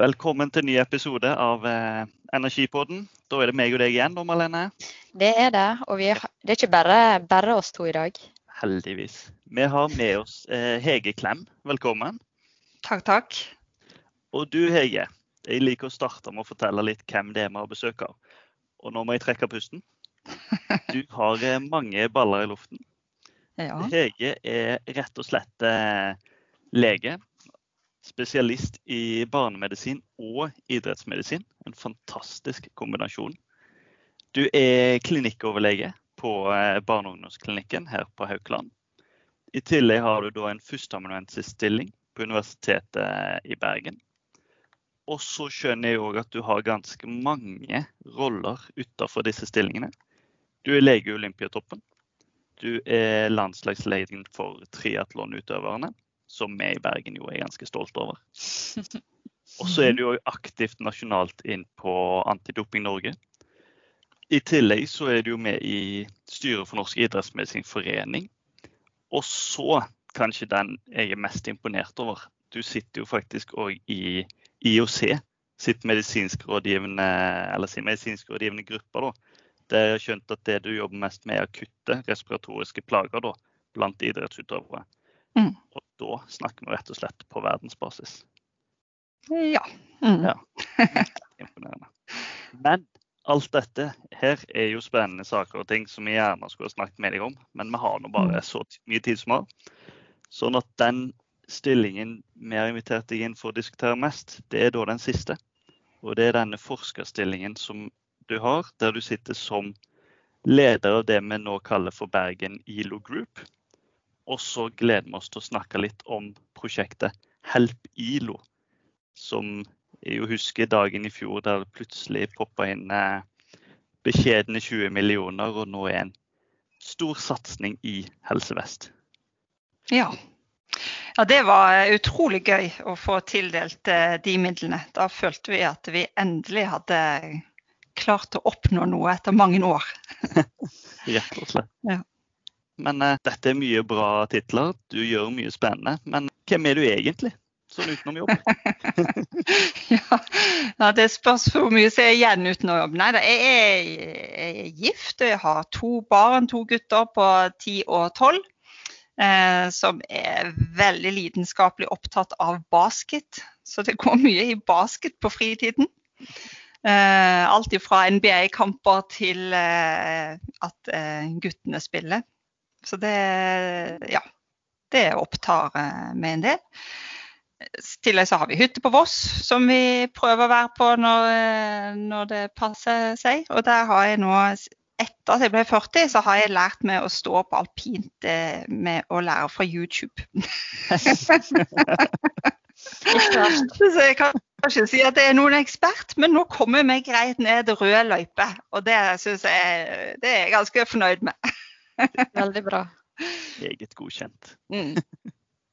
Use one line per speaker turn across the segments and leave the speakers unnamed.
Velkommen til ny episode av eh, Energipodden. Da er det meg og deg igjen, da, Malene.
Det er det, og vi, det er ikke bare, bare oss to i dag.
Heldigvis. Vi har med oss eh, Hege Klem. Velkommen.
Takk, takk.
Og du Hege, jeg liker å starte med å fortelle litt hvem det er vi har besøk av. Og nå må jeg trekke pusten. Du har eh, mange baller i luften.
Ja.
Hege er rett og slett eh, lege. Spesialist i barnemedisin og idrettsmedisin. En fantastisk kombinasjon. Du er klinikkoverlege på eh, barne- og ungdomsklinikken her på Haukeland. I tillegg har du da en førsteamanuensisstilling på Universitetet i Bergen. Og så skjønner jeg òg at du har ganske mange roller utenfor disse stillingene. Du er lege i Olympiatoppen. Du er landslagslegen for triatlonutøverne, som vi i Bergen jo er ganske stolt over. Og så er du jo aktivt nasjonalt inn på Antidoping Norge. I tillegg så er du jo med i styret for Norsk idrettsmedisinforening. Og så kanskje den jeg er mest imponert over. Du sitter jo faktisk òg i IOC, sitt medisinsk rådgivende, eller sin medisinsk rådgivende gruppe. da, jeg har skjønt at det du jobber mest med, er akutte respiratoriske plager da, blant idrettsutøvere.
Mm.
Og da snakker vi rett og slett på verdensbasis.
Ja. Mm.
Ja. Imponerende. Men alt dette her er jo spennende saker og ting som vi gjerne skulle ha snakket med deg om, men vi har nå bare så mye tid som vi har. Sånn at den stillingen vi har invitert deg inn for å diskutere mest, det er da den siste. Og det er denne forskerstillingen som du har, der du sitter som leder av det vi nå kaller for Bergen ILO Group. Og så gleder vi oss til å snakke litt om prosjektet Help ILO, som jeg jo husker dagen i fjor der det plutselig poppa inn eh, beskjedne 20 millioner, og nå er en stor satsing i Helse Vest.
ja. Ja, Det var utrolig gøy å få tildelt eh, de midlene. Da følte vi at vi endelig hadde klart å oppnå noe etter mange år.
Rett og slett.
Ja.
Men uh, dette er mye bra titler. Du gjør mye spennende. Men hvem er du egentlig, sånn utenom jobb?
ja. ja, Det spørs hvor mye som er igjen uten jobb. Nei, da, jeg, jeg er gift og jeg har to barn, to gutter på 10 og 12. Eh, som er veldig lidenskapelig opptatt av basket. Så det går mye i basket på fritiden. Eh, alt fra NBA-kamper til eh, at eh, guttene spiller. Så det, ja, det opptar med meg en del. I tillegg så har vi hytte på Voss som vi prøver å være på når, eh, når det passer seg. Og der har jeg nå, etter at jeg ble 40, så har jeg lært meg å stå på alpint eh, med å lære fra YouTube. Så jeg kan ikke si at jeg er noen ekspert, men nå kommer vi greit ned røde løype. Og det synes jeg det er jeg ganske fornøyd med.
Veldig bra.
Eget godkjent.
Mm.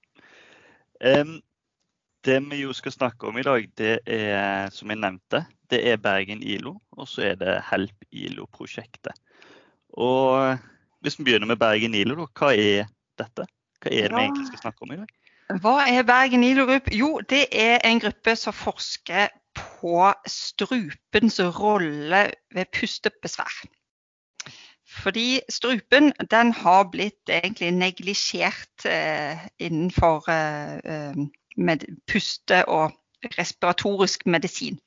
um, det vi jo skal snakke om i dag, det er, som jeg nevnte, det er Bergen ILO, og så er det Help ILO-prosjektet. Og hvis vi begynner med Bergen ILO, da, hva er dette? Hva er det vi egentlig skal snakke om i dag?
Hva er Bergen ILO Group? Jo, det er en gruppe som forsker på strupens rolle ved pustebesvær. Fordi strupen den har blitt egentlig neglisjert eh, innenfor eh, eh, med puste- og respiratorisk medisin.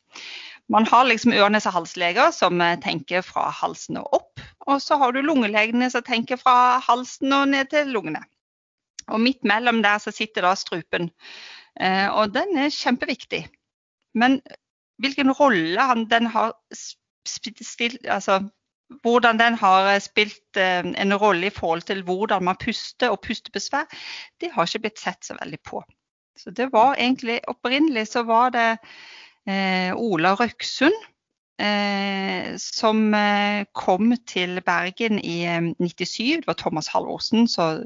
Man har liksom øre-, og halsleger som eh, tenker fra halsen og opp. Og så har du lungelegene som tenker fra halsen og ned til lungene. Og midt mellom der så sitter da strupen. Eh, og den er kjempeviktig. Men hvilken rolle han, den har spilt, Altså hvordan den har eh, spilt eh, en rolle i forhold til hvordan man puster og pustebesvær, det har ikke blitt sett så veldig på. Så det var egentlig Opprinnelig så var det eh, Ola Røksund som eh, kom til Bergen i eh, 97. Det var Thomas Halvorsen som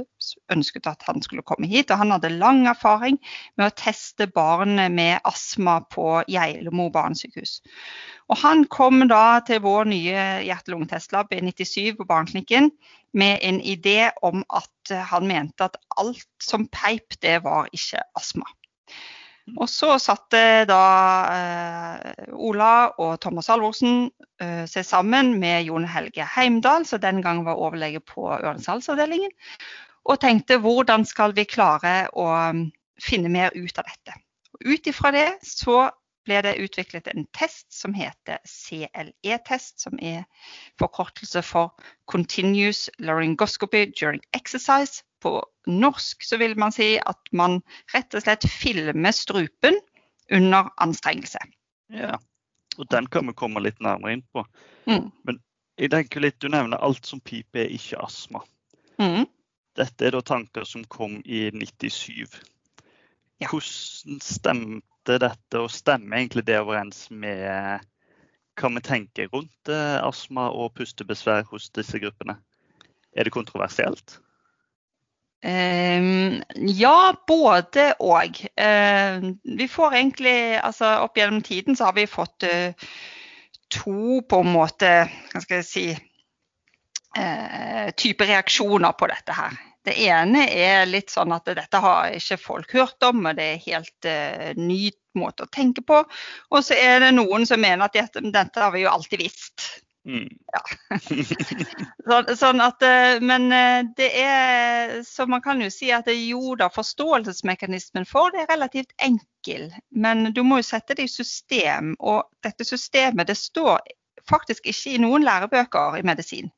ønsket at han skulle komme hit. og Han hadde lang erfaring med å teste barn med astma på Geilemo barnesykehus. Og han kom da til vår nye hjerte-lungetestlab i 97 på Barneklinikken med en idé om at eh, han mente at alt som peip, det var ikke astma. Og så satte da eh, Ola og Thomas Alvorsen eh, seg sammen med Jon Helge Heimdal, som den gang var overlege på Ørnesalsavdelingen, og tenkte hvordan skal vi klare å mm, finne mer ut av dette. Og Ut ifra det så ble det utviklet en test som heter CLE-test, som er forkortelse for Continuous Laryngoscopy During Exercise. På norsk så vil man si at man rett og slett filmer strupen under anstrengelse.
Ja. Og den kan vi komme litt nærmere inn på.
Mm.
Men jeg tenker litt, du nevner alt som pipe er ikke astma.
Mm.
Dette er da tanker som kom i 97.
Ja.
Hvordan stemte dette, og stemmer egentlig det overens med hva vi tenker rundt eh, astma og pustebesvær hos disse gruppene? Er det kontroversielt?
Um, ja, både og. Uh, vi får egentlig altså Opp gjennom tiden så har vi fått uh, to på en måte Hva skal jeg si uh, type reaksjoner på dette her. Det ene er litt sånn at dette har ikke folk hørt om, og det er helt uh, ny måte å tenke på. Og så er det noen som mener at dette, dette har vi jo alltid visst.
Mm.
Sånn, sånn at, eh, men eh, det er Så man kan jo si at jo da, forståelsesmekanismen for det er relativt enkel. Men du må jo sette det i system. Og dette systemet det står faktisk ikke i noen lærebøker i medisin.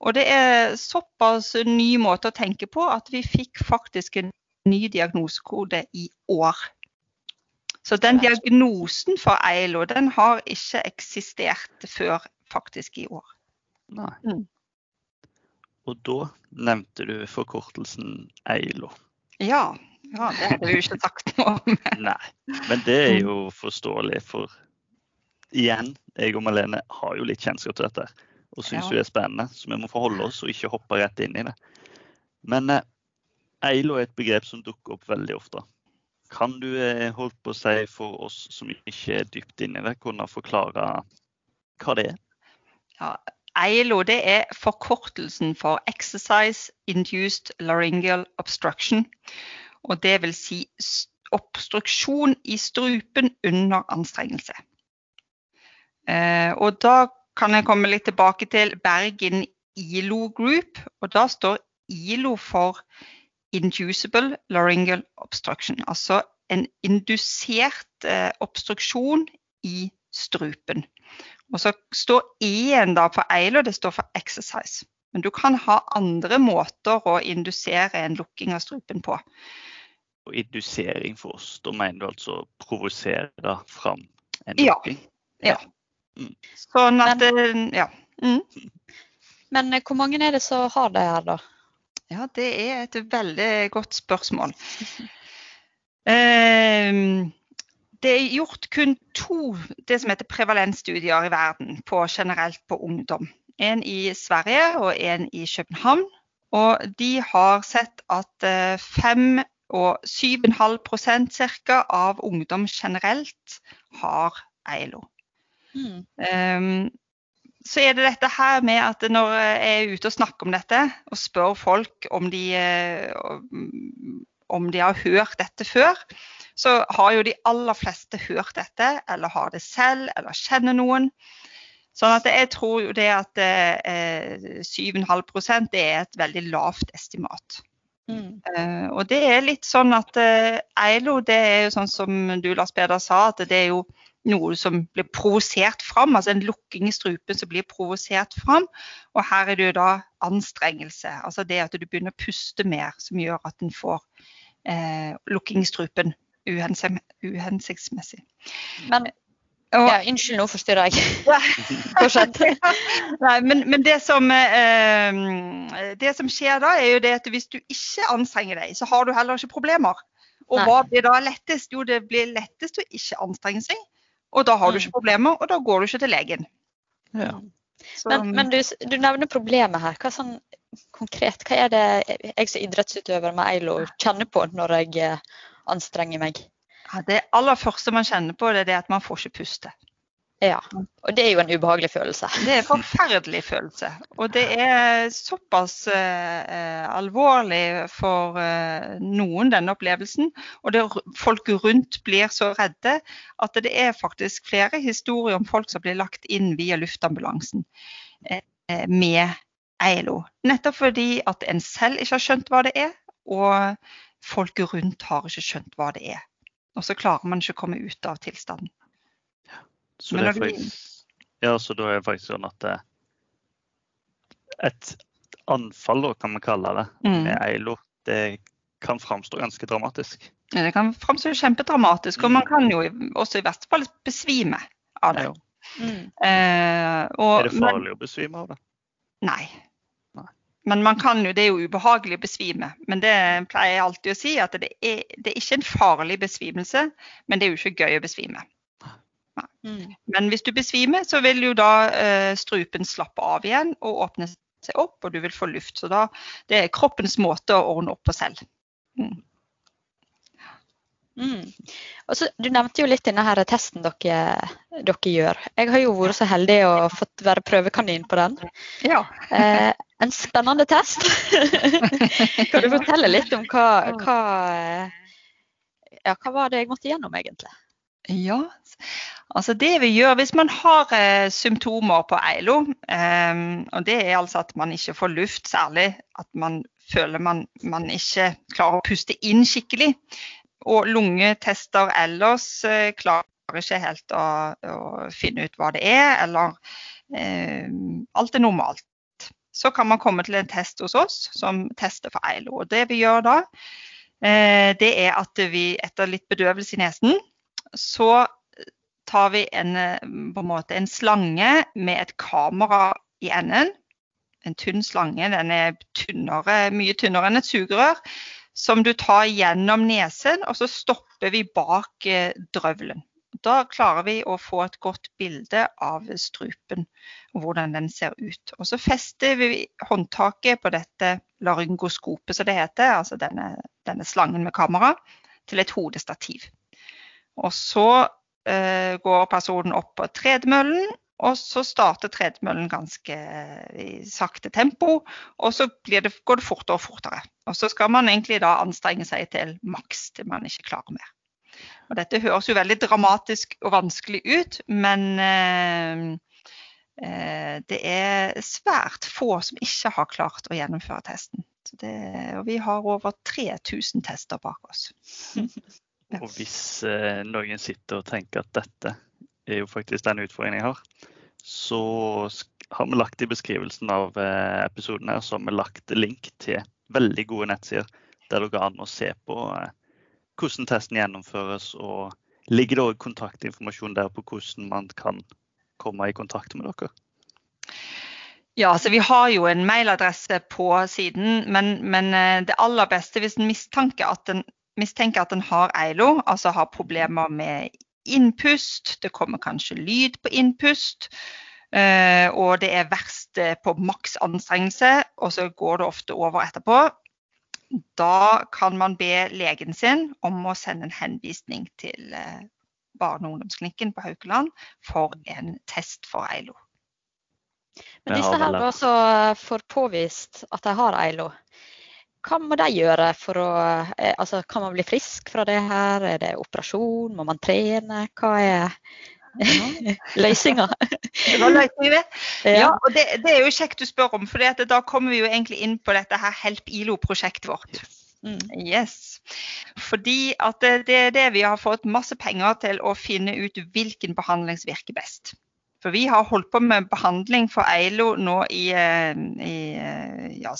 Og det er såpass ny måte å tenke på at vi fikk faktisk en ny diagnosekode i år. Så den diagnosen for EILO den har ikke eksistert før faktisk i år.
Nei.
Mm.
Og da nevnte du forkortelsen EILO.
Ja, ja det hadde du ikke sagt noe om.
Nei, men det er jo forståelig, for igjen, jeg og Malene har jo litt kjennskap til dette. Og syns
Ja.
det er spennende, så vi må forholde oss og ikke hoppe rett inn i det. Men eh, EILO er et begrep som dukker opp veldig ofte. Kan du eh, holdt på å si for oss som ikke er dypt inne i det, kunne forklare hva det er?
Ja, EILO det er forkortelsen for Exercise Induced Laryngeal Obstruction. Og det vil si obstruksjon i strupen under anstrengelse. Eh, og da kan jeg komme litt tilbake til Bergen ILO Group. Og da står ILO for Inducible Laryngeal Obstruction. Altså en indusert eh, obstruksjon i strupen. Og så står E-en da for EILO, det står for exercise. Men du kan ha andre måter å indusere en lukking av strupen på.
Og indusering for oss, da mener du altså provosere fram en lukking?
Ja.
lukking?
Sånn at eh, Ja. Mm.
Men eh, hvor mange er det som har det her, da?
Ja, det er et veldig godt spørsmål. Ehm, det er gjort kun to det som heter prevalensstudier i verden på generelt på ungdom. En i Sverige og en i København. Og de har sett at eh, 5 og 7,5% ca. av ungdom generelt har EILO.
Mm.
Um, så er det dette her med at når jeg er ute og snakker om dette, og spør folk om de, eh, om de har hørt dette før, så har jo de aller fleste hørt dette, eller har det selv, eller kjenner noen. Sånn at jeg tror jo det at eh, 7,5 det er et veldig lavt estimat.
Mm.
Eh, og det er litt sånn at eh, EILO, det er jo sånn som du Lars Peder sa, at det er jo noe som blir provosert fram. Altså en lukking i strupen som blir provosert fram. Og her er det jo da anstrengelse. Altså det at du begynner å puste mer som gjør at en får eh, lukking i strupen uhensiktsmessig.
Men ja, unnskyld, nå forstyrrer jeg. Fortsett.
Nei, men, men det, som, eh, det som skjer da, er jo det at hvis du ikke anstrenger deg, så har du heller ikke problemer. Og
Nei.
hva blir da lettest? Jo, det blir lettest å ikke anstrenge seg. Og da har du
Mm.
ikke problemer, og da går du ikke til legen.
Ja.
Så,
Men, men du, du nevner problemet her. Hva sånn konkret, hva er det jeg som idrettsutøver med EILO kjenner på når jeg eh, anstrenger meg?
ja, det aller første man kjenner på, det er det at man får ikke puste.
Ja, og det er jo en ubehagelig følelse.
Det er en forferdelig følelse. Og det er såpass eh, alvorlig for eh, noen, denne opplevelsen. Og det, folk rundt blir så redde at det er faktisk flere historier om folk som blir lagt inn via luftambulansen eh, med EILO. Nettopp fordi at en selv ikke har skjønt hva det er, og folk rundt har ikke skjønt hva det er. Og så klarer man ikke å komme ut av tilstanden.
Så,
Men
det er faktisk, ja, så da er det faktisk sånn at eh, et anfall, da, kan man kalle det,
Mm.
med EILO, det kan framstå ganske dramatisk.
Ja, Det kan framstå kjempedramatisk, og man kan jo også i verste fall besvime av det.
Ja.
Mm.
Eh, og,
Er det farlig å besvime av det?
Nei.
Nei.
Men man kan jo, det er jo ubehagelig å besvime. Men det pleier jeg alltid å si, at det er, det er ikke en farlig besvimelse, men det er jo ikke gøy å besvime.
Mm.
Men hvis du besvimer, så vil jo da eh, strupen slappe av igjen og åpne seg opp, og du vil få luft. Så da, det er kroppens måte å ordne opp på selv.
Mm. Mm. så, du nevnte jo litt denne her testen dere, dere gjør. Jeg har jo vært så heldig å fått være prøvekanin på den.
Ja.
Eh, en spennende test. kan du fortelle litt om hva, hva, ja, hva var det jeg måtte gjennom, egentlig?
Ja, altså det vi gjør hvis man har eh, symptomer på EILO, eh, og det er altså at man ikke får luft, særlig at man føler man, man ikke klarer å puste inn skikkelig, og lungetester ellers eh, klarer ikke helt å, å finne ut hva det er, eller eh, alt er normalt. Så kan man komme til en test hos oss som tester for EILO. Og det vi gjør da, eh, det er at vi etter litt bedøvelse i nesen, så tar vi en, eh, på en, måte en slange med et kamera i enden. En tynn slange. Den er tynnere, mye tynnere enn et sugerør. Som du tar gjennom nesen, og så stopper vi bak eh, drøvelen. Da klarer vi å få et godt bilde av strupen og hvordan den ser ut. Og så fester vi håndtaket på dette laryngoskopet, som det heter, altså denne, denne slangen med kamera, til et hodestativ. Og så går personen opp på tredemøllen, og så starter tredemøllen ganske eh, i sakte tempo. Og så det, går det fortere og fortere. Og så skal man egentlig da anstrenge seg til maks til man ikke klarer mer. Og dette høres jo veldig dramatisk og vanskelig ut, men eh, eh, det er svært få som ikke har klart å gjennomføre testen. Det, og vi har over 3000 tester bak oss.
Og hvis eh, noen sitter og tenker at dette er jo faktisk den utfordringen jeg har, så har vi lagt i beskrivelsen av eh, episoden her, så har vi lagt link til veldig gode nettsider der det går an å se på eh, hvordan testen gjennomføres, og ligger det òg kontaktinformasjon der på hvordan man kan komme i kontakt med dere?
Ja, så Vi har jo en mailadresse på siden, men, men eh, det aller beste hvis en mistenker at en, mistenker at en har EILO, altså har problemer med innpust, det kommer kanskje lyd på innpust, eh, og det er verst eh, på maks anstrengelse, og så går det ofte over etterpå, da kan man be legen sin om å sende en henvisning til eh, barne- og ungdomsklinikken på Haukeland for en test for EILO.
Men disse her da får påvist at de har EILO, hva må de gjøre for å eh, Altså, kan man bli frisk fra det her? Er det operasjon? Må man trene? Hva er løsninga?
Det var løsningen, det. Ja, og det, det er jo kjekt du spør om, for da kommer vi jo egentlig inn på dette her Help ILO-prosjektet vårt.
Mm.
Yes. Fordi at det, er det vi har fått masse penger til å finne ut hvilken behandling som virker best. For vi har holdt på med behandling for EILO nå i, eh, i eh, ja,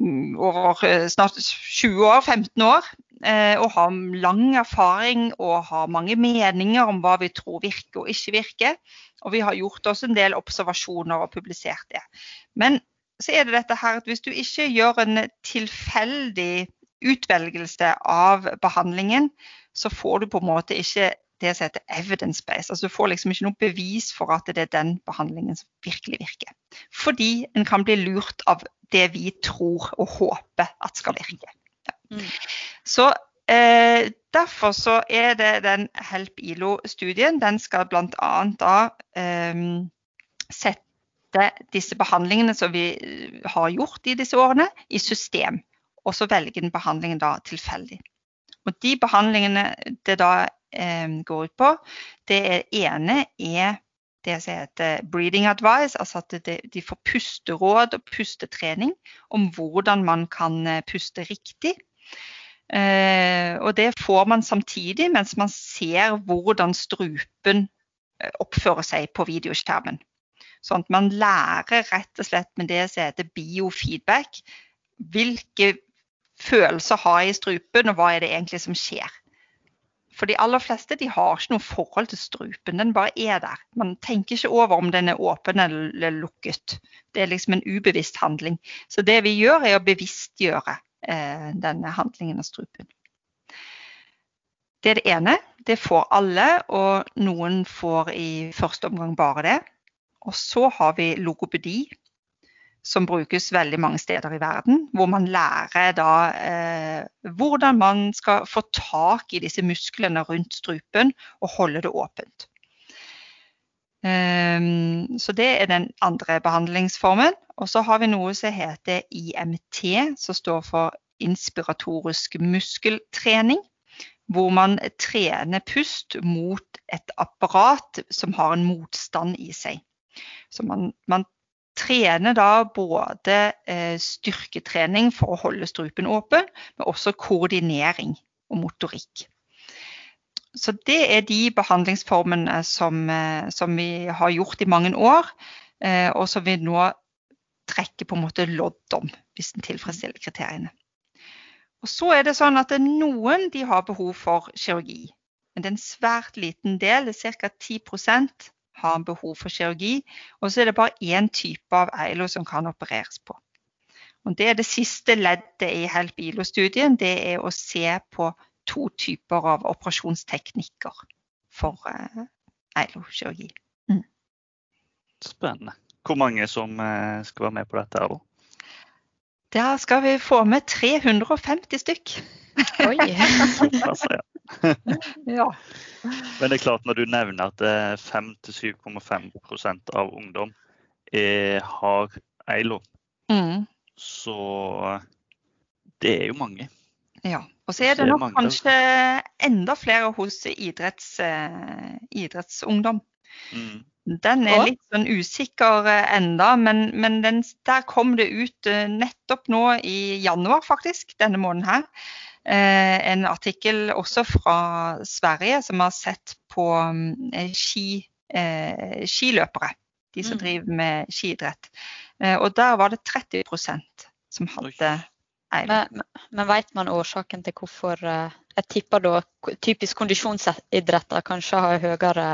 over eh, snart 20 år, 15 år. eh, Og har lang erfaring og har mange meninger om hva vi tror virker og ikke virker. Og vi har gjort oss en del observasjoner og publisert det. Men så er det dette her at hvis du ikke gjør en tilfeldig utvelgelse av behandlingen, så får du på en måte ikke det som heter evidence-based. Altså du får liksom ikke noe bevis for at det er den behandlingen som virkelig virker. Fordi en kan bli lurt av det vi tror og håper at skal virke.
Mm.
Så eh, derfor så er det den Help ILO-studien. Den skal bl.a. da eh, sette disse behandlingene som vi har gjort i disse årene, i system. Og så velge den behandlingen da tilfeldig. Og de behandlingene det da eh, går ut på, det ene er det som heter breathing advice, altså at de får pusteråd og pustetrening om hvordan man kan eh, puste riktig. Eh, og det får man samtidig mens man ser hvordan strupen eh, oppfører seg på videoskjermen. Sånn at man lærer rett og slett med det som heter biofeedback. Hvilke følelser har jeg i strupen, og hva er det egentlig som skjer? For de aller fleste de har ikke noe forhold til strupen, den bare er der. Man tenker ikke over om den er åpen eller lukket. Det er liksom en ubevisst handling. Så det vi gjør, er å bevisstgjøre eh, denne handlingen av strupen. Det er det ene. Det får alle, og noen får i første omgang bare det. Og så har vi logopedi, som brukes veldig mange steder i verden. Hvor man lærer da eh, hvordan man skal få tak i disse musklene rundt strupen og holde det åpent. Um, så det er den andre behandlingsformen. Og så har vi noe som heter IMT, som står for inspiratorisk muskeltrening. Hvor man trener pust mot et apparat som har en motstand i seg. Så man, man trener da både eh, styrketrening for å holde strupen åpen, men også koordinering og motorikk. Så det er de behandlingsformene som, eh, som vi har gjort i mange år, eh, og som vi nå trekker på en måte lodd om, hvis den tilfredsstiller kriteriene. Og så er det sånn at noen de har behov for kirurgi. Men det er en svært liten del, ca. 10 har behov for kirurgi. Og så er det bare én type av EILO som kan opereres på. Og Det er det siste leddet i HELP ILO-studien. Det er å se på to typer av operasjonsteknikker for uh, EILO-kirurgi. Mm.
Spennende. Hvor mange som uh, skal være med på dette? da?
Der skal vi få med 350 stykk.
Oi.
ja.
Men det er klart, når du nevner at 5-7,5 av ungdom er, har EILO,
mm.
så det er jo mange.
Ja. Og så er det nok kanskje enda flere hos idretts, idrettsungdom.
Mm.
Den er litt sånn usikker enda, men, men den, der kom det ut nettopp nå i januar, faktisk, denne måneden her. Eh, en artikkel også fra Sverige som har sett på eh, ski, eh, skiløpere. De som mm. driver med skiidrett. Og der var det 30% som hadde eil.
Men, men vet man årsaken til hvorfor Jeg tipper da typisk kondisjonsidretter kanskje har høyere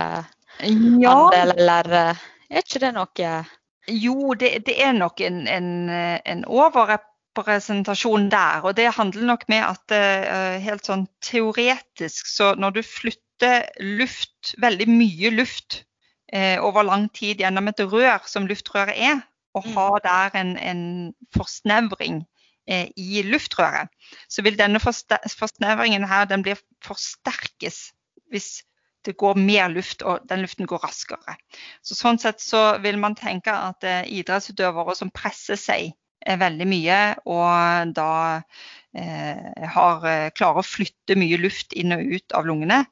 ja. andel, eller er ikke det noe
Jo, det, det er nok en, en, en overrep representasjon der. Og det handler nok med at uh, helt sånn teoretisk, så når du flytter luft, veldig mye luft, uh, over lang tid gjennom et rør, som luftrøret er, og mm. har der en, en forsnevring uh, i luftrøret, så vil denne forsnevringen her, den blir forsterkes hvis det går mer luft, og den luften går raskere. Så sånn sett så vil man tenke at idrettsutøvere som presser seg veldig mye. Og da eh, har, eh, klarer å flytte mye luft inn og ut av lungene.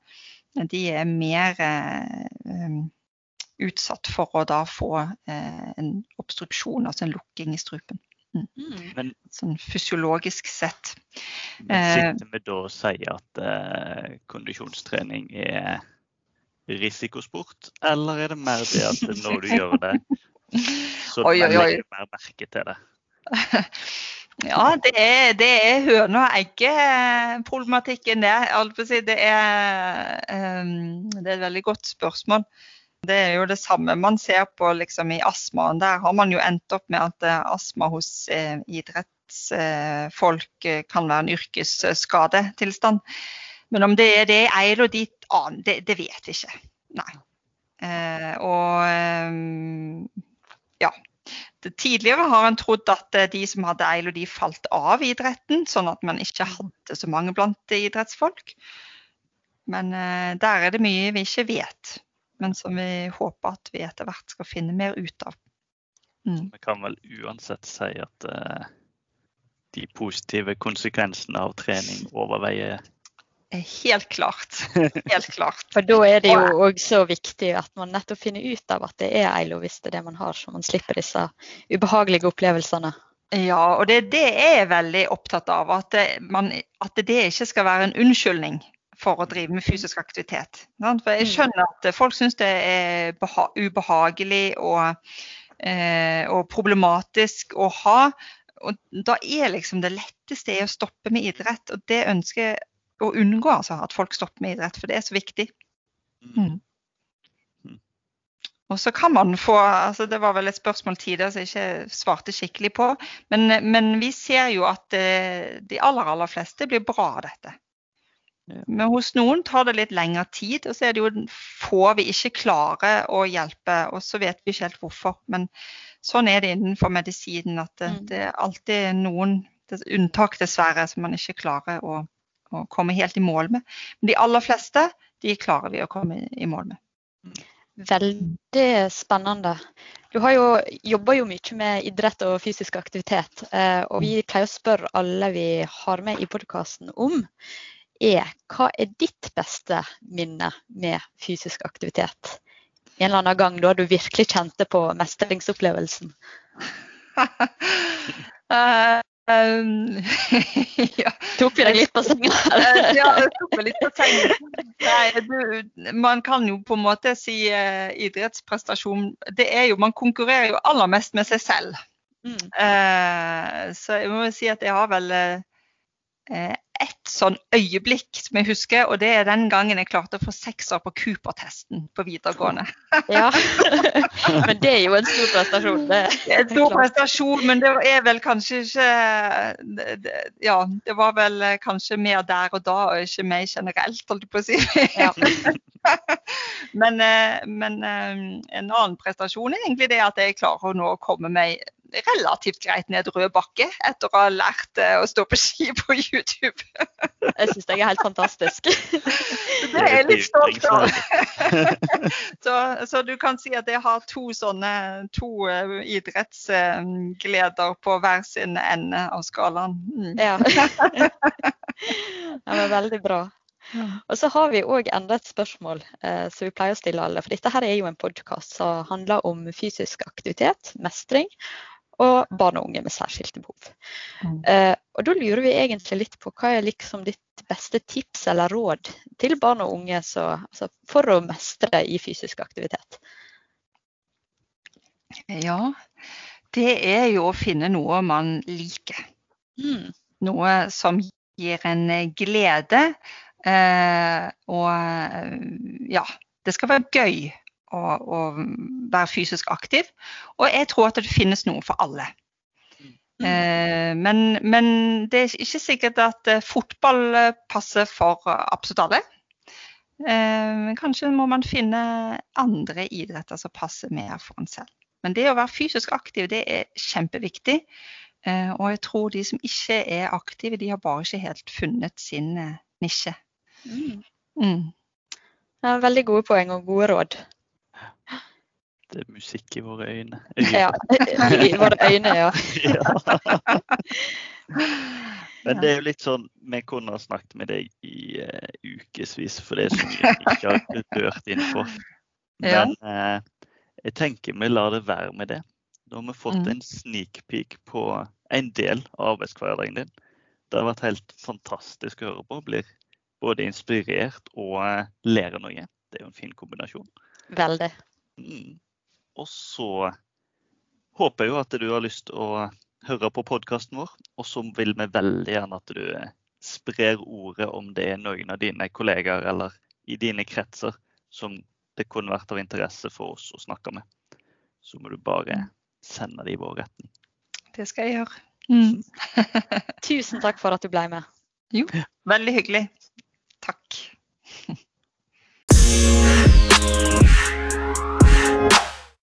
De er mer eh, utsatt for å da få eh, en obstruksjon, altså en lukking i strupen. Mm.
mm. Men,
sånn fysiologisk sett.
Men sitter vi da og sier at eh, kondisjonstrening er risikosport, eller er det mer det at når du gjør det, så oi, oi, oi. legger du mer merke til det?
Ja, det er, det er høne og eggeproblematikken, det. Det er, um, det er et veldig godt spørsmål. Det er jo det samme man ser på liksom, i astmaen. Der har man jo endt opp med at uh, astma hos uh, idrettsfolk uh, kan være en yrkesskadetilstand. Men om det er det ei eller dit annen, det, det, vet vi ikke. Nei. og um, ja. Tidligere har en trodd at eh, de som hadde Eilo, de falt av idretten, sånn at man ikke hadde så mange blant idrettsfolk. Men eh, der er det mye vi ikke vet, men som vi håper at vi etter hvert skal finne mer ut av.
Mm. Vi kan vel uansett si at uh, de positive konsekvensene av trening overveier
Helt klart. Helt klart.
For da er det jo òg så viktig at man nettopp finner ut av at det er ei hvis det er man har, så man slipper disse ubehagelige opplevelsene.
Ja, og det er jeg er veldig opptatt av. At det, man, at det ikke skal være en unnskyldning for å drive med fysisk aktivitet. For jeg mm. skjønner at folk syns det er ubehagelig og, eh, og problematisk å ha. Og da er liksom det letteste å stoppe med idrett. Og det ønsker å unngå altså, at folk stopper med idrett, for det er så viktig. Mm. mm. mm. Og så kan man få altså Det var vel et spørsmål tidligere som jeg ikke svarte skikkelig på. Men, men vi ser jo at eh, de aller, aller fleste blir bra av dette. Men hos noen tar det litt lengre tid, og så er det jo få vi ikke klarer å hjelpe. Og så vet vi ikke helt hvorfor. Men sånn er det innenfor medisinen at det, mm. det er alltid noen unntak, dessverre, som man ikke klarer å å komme helt i mål med. Men de aller fleste de klarer vi å komme i mål med.
Veldig spennende. Du har jo, jobber jo mye med idrett og fysisk aktivitet. Eh, og vi pleier å spørre alle vi har med i podkasten om er hva er ditt beste minne med fysisk aktivitet? En eller annen gang da du virkelig kjente på mestringsopplevelsen?
Um,
ja. Tok vi deg litt på senga?
ja, jeg tok meg litt på senga. Man kan jo på en måte si uh, idrettsprestasjon det er jo, Man konkurrerer jo aller mest med seg selv. Mm. Uh, så jeg må jo si at jeg har vel uh, ett sånn øyeblikk som jeg husker, og det er den gangen jeg klarte å få sekser på Cooper-testen på videregående.
ja, Men det er jo en stor prestasjon. Det,
det er en stor prestasjon, men det er vel kanskje ikke Ja, det var vel kanskje mer der og da, og ikke meg generelt, holdt jeg på å si. Ja. men, eh, men eh, en annen prestasjon er egentlig det at jeg klarer å nå komme meg relativt greit ned rød bakke etter å ha lært å stå på ski på YouTube.
jeg syns det er helt fantastisk.
det er jeg litt stolt av. så, så, du kan si at jeg har to sånne to uh, idrettsgleder på hver sin ende av skalaen.
Mm. ja. det var veldig bra. Og så har vi òg enda et spørsmål eh, som vi pleier å stille alle. For dette her er jo en podkast som handler om fysisk aktivitet, mestring og barn og unge med særskilte behov. Mm. Eh, og Da lurer vi egentlig litt på hva er liksom ditt beste tips eller råd til barn og unge så, altså for å mestre i fysisk aktivitet?
Ja, det er jo å finne noe man liker. Mm. Noe som gir en glede. Eh, og ja, det skal være gøy å, å, være fysisk aktiv. Og jeg tror at det finnes noe for alle. Mm. Eh, men, men, det er ikke sikkert at eh, fotball passer for absolutt alle. Eh, kanskje må man finne andre idretter som passer mer for en selv. Men det å være fysisk aktiv det er kjempeviktig. Eh, og jeg tror de som ikke er aktive, de har bare ikke helt funnet sin eh, nisje. Mm.
Mm. Ja, veldig gode poeng og gode råd.
Det er musikk i våre øyne.
Ja, i våre øyne, ja. ja.
Men det er jo litt sånn Vi kunne ha snakket med deg i uh, ukevis, for det er så mye vi ikke har dørt innenfor. Men uh, jeg tenker vi lar det være med det. Nå har vi fått mm. en sneak peek på en del av arbeidshverdagen din. Det har vært helt fantastisk å høre på. Blir både inspirert og uh, lærer noe. Det er jo en fin kombinasjon.
Veldig.
Mm. Og så håper jeg jo at du har lyst til å høre på podkasten vår. Og så vil vi veldig gjerne at du sprer ordet om det er noen av dine kollegaer eller i dine kretser som det kunne vært av interesse for oss å snakke med. Så må du bare sende det i vår retning.
Det skal jeg gjøre. Mm.
Tusen takk for at du ble med.
Jo, veldig hyggelig.